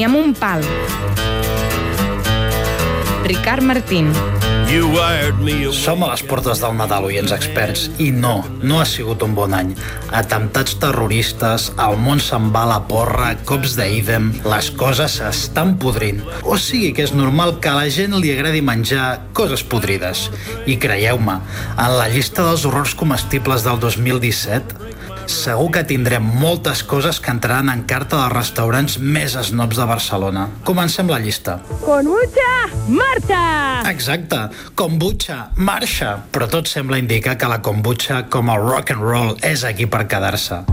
ni amb un pal. Ricard Martín. Som a les portes del Nadal, oients experts, i no, no ha sigut un bon any. Atemptats terroristes, el món se'n va a la porra, cops d'Eidem, les coses s'estan podrint. O sigui que és normal que a la gent li agradi menjar coses podrides. I creieu-me, en la llista dels horrors comestibles del 2017 segur que tindrem moltes coses que entraran en carta dels restaurants més snobs de Barcelona. Comencem la llista. Kombucha, Marta! Exacte, kombucha, marxa. Però tot sembla indicar que la kombucha, com el rock and roll, és aquí per quedar-se.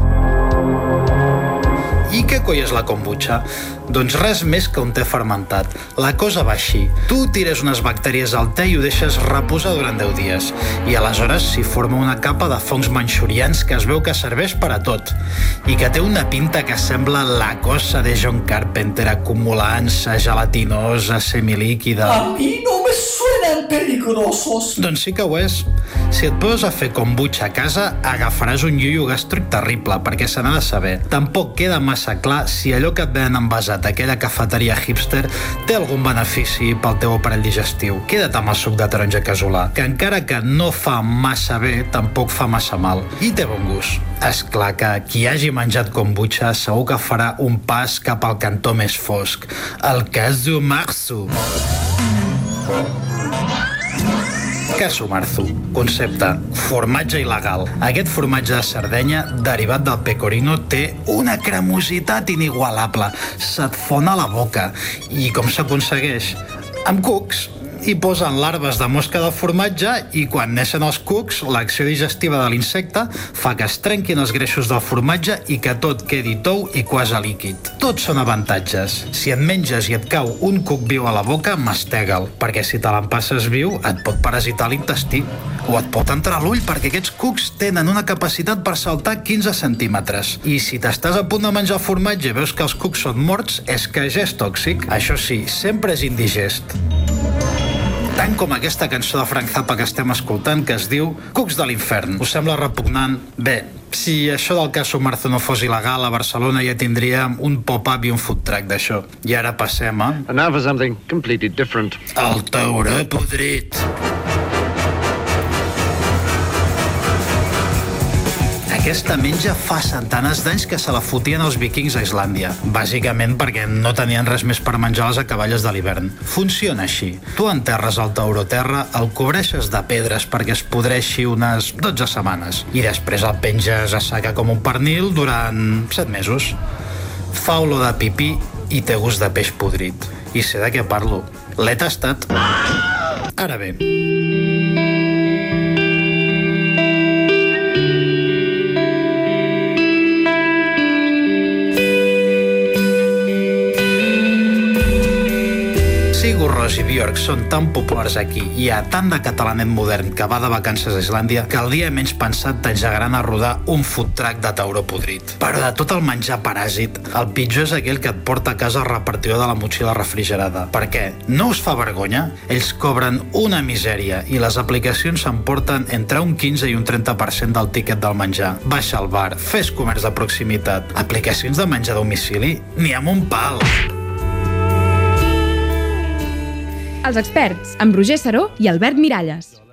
Què coi és la kombucha? Doncs res més que un te fermentat. La cosa va així. Tu tires unes bactèries al te i ho deixes reposar durant 10 dies. I aleshores s'hi forma una capa de fongs manxurians que es veu que serveix per a tot. I que té una pinta que sembla la cosa de John Carpenter acumulant-se gelatinosa, semilíquida... A mi no me suenan peligrosos. Doncs sí que ho és. Si et poses a fer kombucha a casa, agafaràs un iuio gàstric terrible, perquè se n'ha de saber. Tampoc queda massa clar si allò que et venen envasat aquella cafeteria hipster té algun benefici pel teu aparell digestiu. Queda't amb el suc de taronja casolà, que encara que no fa massa bé, tampoc fa massa mal. I té bon gust. És clar que qui hagi menjat kombucha segur que farà un pas cap al cantó més fosc, el casu marzu. Caso Marzu. Concepte. Formatge il·legal. Aquest formatge de Sardenya, derivat del pecorino, té una cremositat inigualable. Se't fon a la boca. I com s'aconsegueix? Amb cucs hi posen larves de mosca del formatge i quan neixen els cucs, l'acció digestiva de l'insecte fa que es trenquin els greixos del formatge i que tot quedi tou i quasi líquid. Tots són avantatges. Si et menges i et cau un cuc viu a la boca, mastega'l, perquè si te l'empasses viu et pot parasitar l'intestí o et pot entrar a l'ull perquè aquests cucs tenen una capacitat per saltar 15 centímetres. I si t'estàs a punt de menjar formatge i veus que els cucs són morts, és que ja és tòxic. Això sí, sempre és indigest tant com aquesta cançó de Frank Zappa que estem escoltant, que es diu Cucs de l'infern. Us sembla repugnant? Bé, si això del cas Marzo no fos il·legal, a Barcelona ja tindríem un pop-up i un food truck d'això. I ara passem a... And now for something completely different. El tauró podrit. Aquesta menja fa centenars d'anys que se la fotien els vikings a Islàndia, bàsicament perquè no tenien res més per menjar les acaballes de l'hivern. Funciona així. Tu enterres el tauró terra, el cobreixes de pedres perquè es podreixi unes 12 setmanes i després el penges a saca com un pernil durant 7 mesos. Fa olor de pipí i té gust de peix podrit. I sé de què parlo. L'he tastat. Ara bé, Sigur Ros i Björk són tan populars aquí i hi ha tant de catalanet modern que va de vacances a Islàndia que el dia menys pensat t'engegaran a rodar un food truck de tauró podrit. Però de tot el menjar paràsit, el pitjor és aquell que et porta a casa el repartidor de la motxilla refrigerada. Per què? No us fa vergonya? Ells cobren una misèria i les aplicacions s'emporten entre un 15 i un 30% del tíquet del menjar. Baixa al bar, fes comerç de proximitat. Aplicacions de menjar a domicili? Ni amb un pal! Els experts, amb Roger Saró i Albert Miralles.